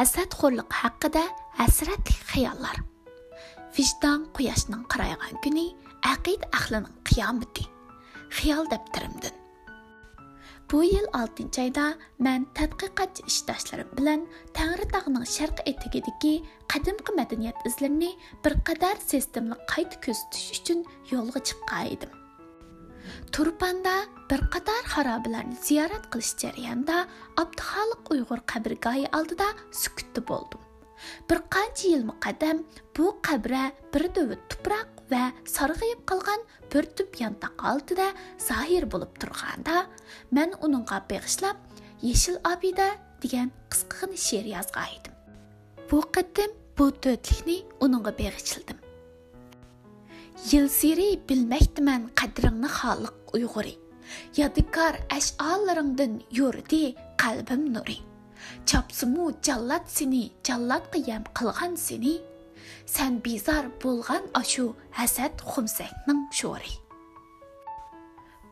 hasadxo'rlik haqida hasratli xayollar. Vijdon quyoshning qaraygan kuni aqid ahlining qiyomati. Xiyol daftarimdin bu yil 6 oyda men tadqiqotchi ishdoshlarim bilan tangritog'ning sharq etigidagi qadimgi madaniyat izlarini bir qadar sistemli qayta kuzatish uchun yo'lga chiqqan edim. Turpanda bir qator xarobalarni ziyorat qilish jarayonida abduxoliq uyg'ur qabrgoyi oldida sukutda bo'ldim bir qancha yil muqaddam bu qabra bir dovut tuproq va sarg'ayib qolgan bir tup yantoq oldida zohir bo'lib turganda man uningga beg'ishlab yeshil obida degan qisqagina she'r yozgan edim bu qatim bu to'tlikni uningga beg'ishladim Yilsiri bilməkdimən qədrini xalıq uyg'uri yodikor əş'alaringdan yurdi qalbim nuri. chopsimu jallat seni, jallat qiyam qilgan seni. san bizar bo'lgan aşu hasad xumsakning sho'ri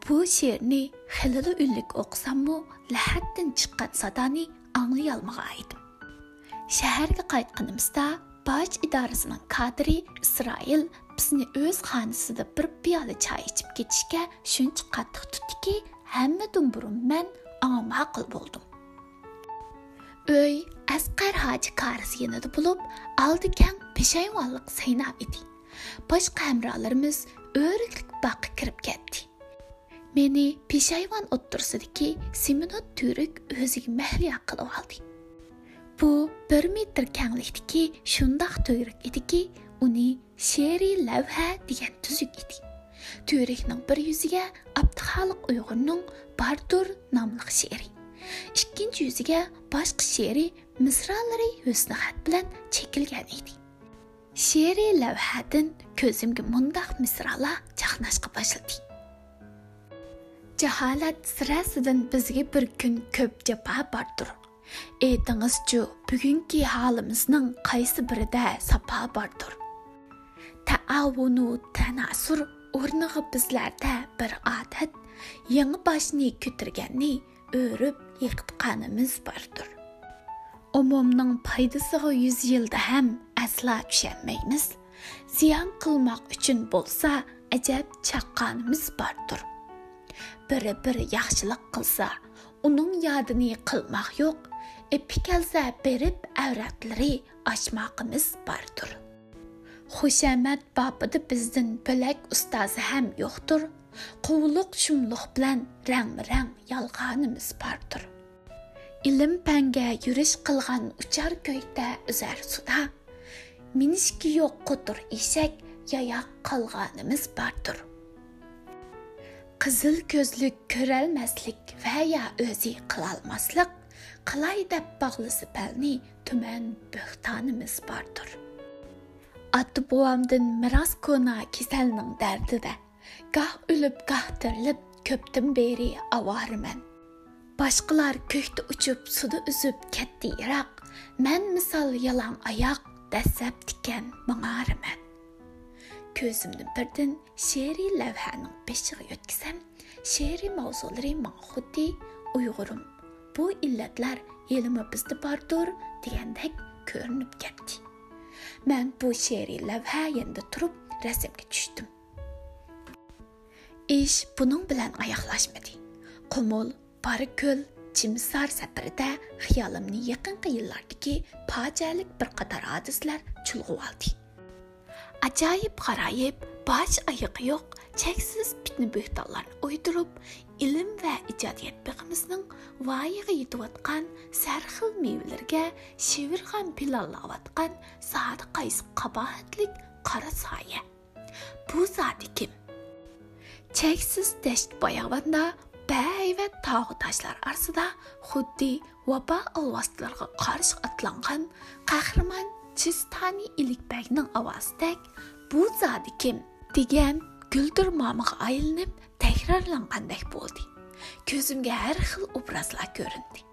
Bu she'rni xilili unlik o'qisammu lahatdan chiqqan sadoni anglayolmagan edim shaharga qaytganimizda boj idorasining kadri isroil bizni o'z xonasida bir piyola choy ichib ketishga shuncha qattiq tutdiki hammadan burun man anga ma'qul bo'ldim uy asqar hoji qarz yanida bo'lib oldi kang peshayvonliq saynab edi boshqa hamrohlarimiz o'riklik boqqa kirib ketdi meni peshayvon o'ttirsidagi siminot turik o'ziga mahliyo qilib oldi bu bir metr kanglikdagi shundoq tuyruq ediki uni she'riy lavha degan tuzuk edi tuyrikning bir yuziga abduxoliq uyg'urning bardur nomli she'ri ikkinchi yuziga boshqa she'riy misralari husnixat bilan chekilgan edi she'riy lavhadan ko'zimga mundoq misralar chaqnashqa boshladi jaholat sirasidan bizga bir kun ko'p jafo bordir aytingizchu bugungi holimizning qaysi birida safo bordir avunu tanasur o'rnig'i bizlarda bir odat yangi boshni ko'targanni o'rib yiqitqanimiz bordir umumning foydasiga yuz yilda ham aslo tushanmaymiz ziyon qilmoq uchun bo'lsa ajab chaqqanimiz bordir biri bir yaxshilik qilsa uning yodini qilmoq yo'q epi kelsa berib avratlari ochmoqimiz bordir хушамат бабыды бездин бөләк устазы һәм юктыр. Кувлык шумлык белән рәң-рәң ялганымыз бардыр. Илем пәнгә юриш кылган учар көйдә үзәр суда. Минишки юк котыр ишәк яяк калганымыз бардыр. Кызыл көзлек көрәлмәслек вә я өзи кылалмаслык, кылай дип баглысы пәлни түмән бөхтанымыз бардыр. Atdı boğamdın miras kona kiselnin dərdi də. Qah ülüb, qah dirilib, köpdüm beri avar mən. Başqalar kökdə uçub, suda üzüb ketdi iraq. Mən misal yalan ayaq, dəsəb tikən mağar mən. Көзімді бірден шери ләвхәнің бешігі өткізем, шери маузулары маң худди ұйғырым. Бұ илләтләр елімі бізді бардыр дегендек көрініп кетті. Mən bu she'riy lavha yanında turib rasmga tushdim. Ish buning bilan oyoqlashmadi. Qumul, pariko'l Chimsar satrida xiyolimni yaqinqi yillardagi fojialik bir qator hodislar chulg'ib oldi. Ajoyib g'aroyib, bosh oyog'i yo'q, cheksiz fitna ва o'ydirib, ilm va ijodiyat beg'imizning voyaga yetayotgan sarxil mevalarga shivirg'an pilollayotgan zodi qaysi qabohatlik qora soya. Bu zodi kim? Cheksiz dasht boyag'anda ва tog'i toshlar arsida xuddi vabo alvoslarga qarshi otlangan qahramon chistani ilikbagning ovozidek bu zodi kim? degan guldir momiga aylanib takrorlangandek bo'ldi. Ko'zimga har xil obrazlar ko'rindi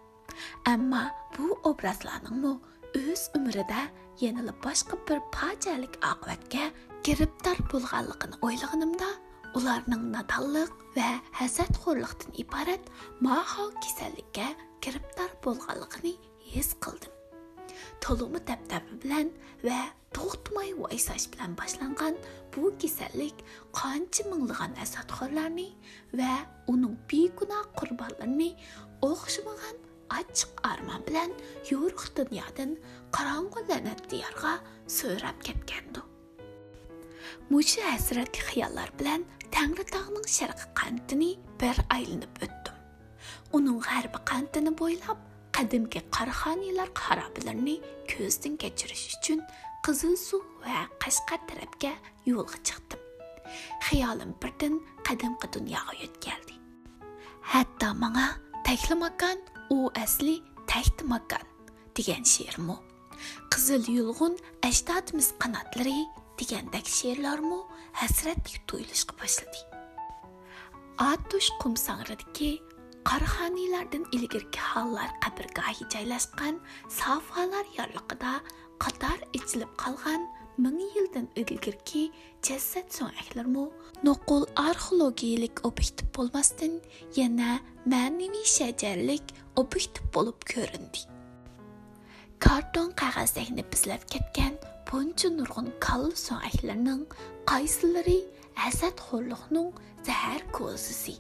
ammo bu obrazlarningmi o'z umrida yanilib boshqa bir fojialik oqibatga giribdor bo'lganligini o'ylaganimda ularning nadonliq va hasadxo'rlikdan iborat maho kasallikka giribdor bo'lganligini his qildim to'limi dabdabi bilan va to'xtamay voysash bilan boshlangan bu kasallik qancha minglagan asadxorlarni va uning begunoh qurbonlarini o'xshamagan ochiq armon bilan yo'riq dunyodan qorong'u la'nat diyorga so'rab ketgandi mushu hasratli xayollar bilan tangritog'ning sharqi qantini bir aylanib o'tdim. Uning g'arbi qantini bo'ylab qadimgi qarxoniyalar xarobalarni ko'zdan kechirish uchun qizil suv va qashqar tarafga yo'lga chiqdim. Xayolim birdan qadimgi dunyoga yo'tkaldi hatto manga takli makon u asli taktimakan degan she'rmi qizil yulg'un ajdodimiz qanotlari degandek she'rlarmi hasratdek tuyulishga boshladi. Atush qumsangridiki qarxoniylardan ilgirki hollar qabrgohi joylashgan sofalar yorliqida qator ichilib qolgan ming yildan ilgirki jasad so'ngaklarmu? Nuqul arxeologiyalik obyektiv bo'lmasdan yana ma'naviy shajarlik obyektiv bo'lib ko'rindi. Karton qog'ozdagi bizlab ketgan buncha nurg'un kalla so'ngaklarning qaysilari hasad xo'rliqning zahar ko'zisi.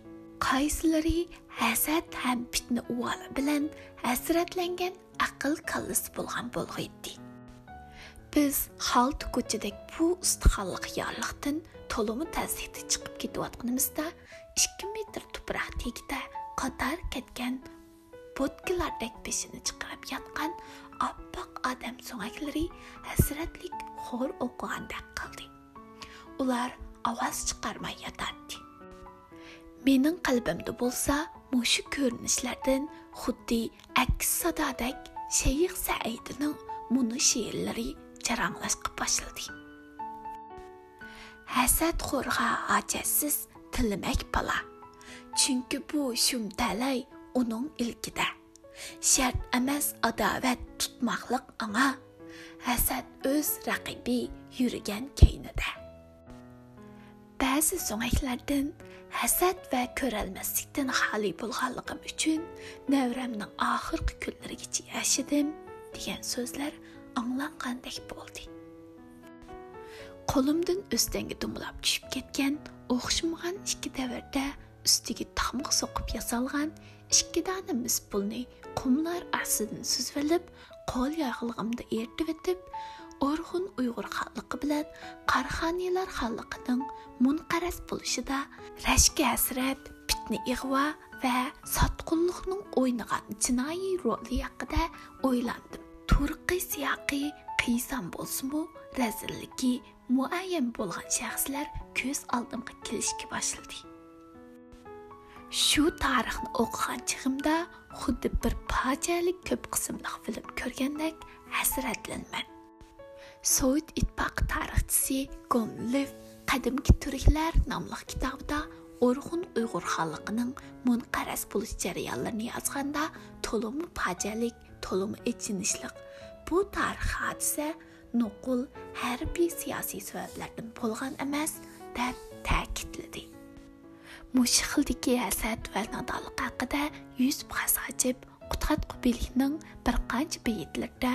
Qaysilari hasad ham fitna uvoli bilan hasratlangan aql kallasi bo'lgan bo'lg'iydi biz xalt ko'chadek bu ustixonliq yorliqdan to'limi tasdiqda chiqib ketayotganimizda ikki metr tuproq tagida qator ketgan botkilardek beshini chiqarib yotgan oppoq odam so'ngaklari hasratlik xo'r o'qigandek qildi. Ular ovoz chiqarmay yotardi. Mening qalbimda bo'lsa mushu ko'rinishlardan xuddi aks sadodek shayx saidining muni she'rlari jaranglashqa boshladi hasad xo'rg'a ojatsiz tilmak pala chunki bu shumtalay uning ilkida. Shart emas adovat tutmoqliq anga. Hasad o'z raqibi yurgan keynida. Ba'zi so'ngaklardan hasad va ko'ralmaslikdan xoli bo'lganligim uchun navramning oxirgi kunlarigacha yashadim degan so'zlar anglangandek bo'ldi qo'limdan o'stanga dumlab tushib ketgan o'xshamagan ikki davrda ustiga taxmiq so'qib yasalgan ikki dona mis pulni qumlar ostidan suzilib qo'l yog'lig'imda eritib o'tib Orxun Uyg'ur xalqi bilan Qarxoniyalar xalqining munqaras bo'lishida рәшке hasrat, fitna ig'vo va sotqunlikning o'ynagan jinoiy roli яқыда ойландым. Turqi siyoqi qiysam bo'lsinmi razilligi muayyan bo'lgan shaxslar ko'z oldimga kelishga boshladi. Shu tarixni o'qigan chig'imda xuddi bir fojialik ko'p qismli film ko'rgandek hasratlanman. Sovet ittifoqi tarixchisi Gomlev Qadimki turklar nomli kitobida Orxun Uyg'ur xalqining munqaras bo'lish jarayonlarini yozganda to'limi fojialik, to'limi ichinishliq bu tarix hodisa nuqul harbiy siyosiy sabablardan bo'lgan emas deb ta'kidladi. Mush xildagi hasad va nodonlik haqida Yusuf Xasajib Qutqat Qubilikning bir qancha beyitlarida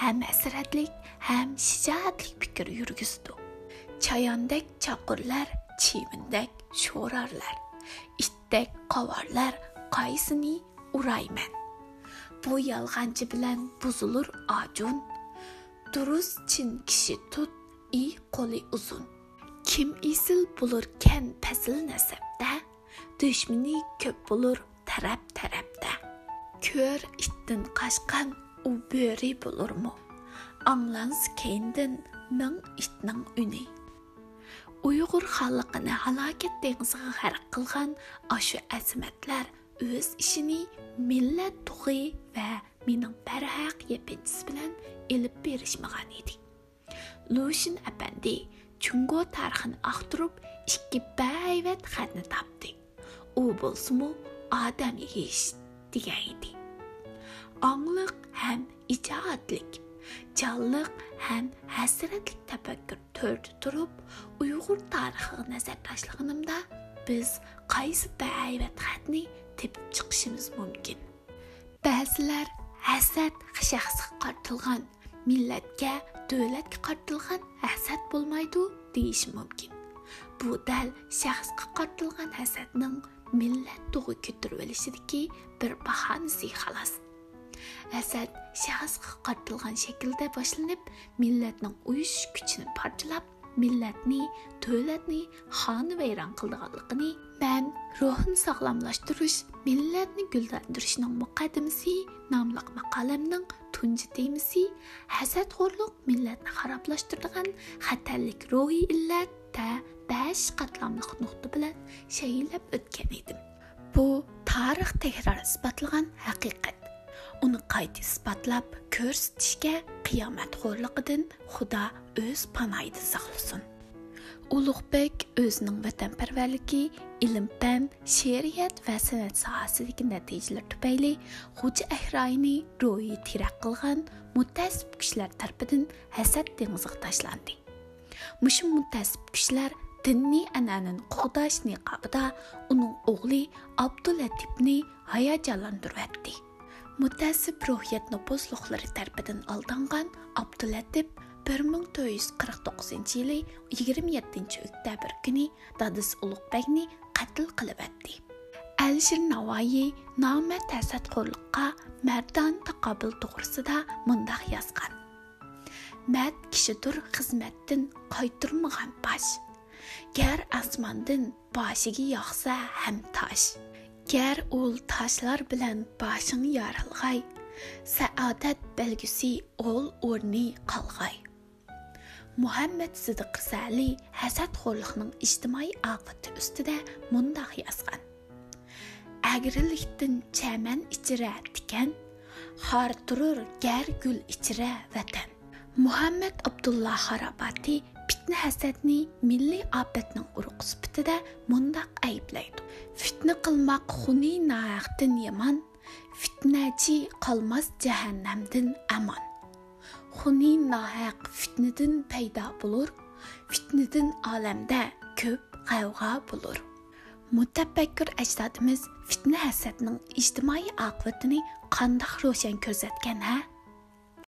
ham hasratlik, ham shijoatlik fikr yurgizdi. Chayondek chaqurlar, chimindek sho'rarlar, itdek qovorlar qaysini urayman. Bu yolg'onchi bilan buzulur ajun. Durust chin kishi tut, i qo'li uzun. Kim isil bulurken pasil nasabda, dushmani ko'p bo'lur taraf-tarafda. ko'r itdan qashqan u bo'ri bo'lurmi anglans keyindin ming itning uni uyg'ur xalqini halokat dengiziga g'arq qilgan ashu azimatlar o'z ishini millat tug'i va mening barhaq yepinchisi bilan ilib berishmagan edi. Lushin apandi chungo tarixini axtirib ikki bayvat xatni topdi. U bo'lsimu odam yeyish degan edi. Ongliq ham ijoatlik jonliq ham hasratlik tafakkur to'rda turib uyg'ur tarixiga nazar tashlaganimda biz qaysi baivat xatni tepib chiqishimiz mumkin. Ba'zilar hasad shaxsga qartilgan millatga davlatga qartilgan hasad bo'lmaydi deyish mumkin. Bu dal shaxsga qartilgan hasadning millat tug'i ko'tarib olishidagi bir bahonasi xolos hasad shaxsga qartilgan shaklda boshlanib millatning uyush kuchini parchalab millatni davlatni xonavayron qildiganligini man ruhni sog'lomlashtirish millatni gullantirishning muqaddimasi nomli maqolamning tunji temisi hasadxo'rlik millatni xaroblashtiradigan xatarlik ruhiy illat ta besh qatlamliq nuqta bilan shayillab o'tgan edim. Bu tarix takror isbotlagan haqiqat. Uni qayta isbotlab ko'rsatishga qiyomatxo'rligidan xudo o'z panoyida saqlasin. Ulug'bek o'zining vatanparvarligi ilm pan she'riyat va san'at sohasidagi natijalar tufayli xo'ja ahroyini ro'yi tirak qilgan mutasib kishilar tarafidan hasad dengiziga tashlandi. Mushu mutasib kishilar dinni an'anani qo'g'dash niqobida uning o'g'li abdulatifni hayajonlantiryapti mutassib ruhiyat nopozliqlari tarafidan aldangan abdulatif 1949 yili 27 oktyabr kuni dadis ulug'bekni qatl qilib atdi alishir navoiy noma tasadqurliqqa mardan taqobil to'g'risida mundoq yozgan. Mard kishidir xizmatdan qaytirmagan bosh. Gar osmondan boshiga yog'sa ham tosh. Gar ul toshlar bilan boshing yorilg'ay saodat belgisi o'l o'rni qolg'ay muhammad sidiq sali hasadxo'rlikning ijtimoiy oqibati ustida mundoq yozgan. Agrilikdan chaman ichira tikan xor turur gar gul ichira vatan. Muhammad abdulloh harobati fitna hasadni milliy ofatning urug' sifatida mundoq ayblaydi. Fitna qilmoq xuni nohaqdan yomon fitnachi qolmas jahannamdan amon. Xuni nohaq fitnadan paydo bo'lur fitnadan olamda ko'p qayg'a bo'lur. Mutafakkur ajdodimiz fitna hasadning ijtimoiy oqibatini qandoq ro'shan ko'rsatgan ha?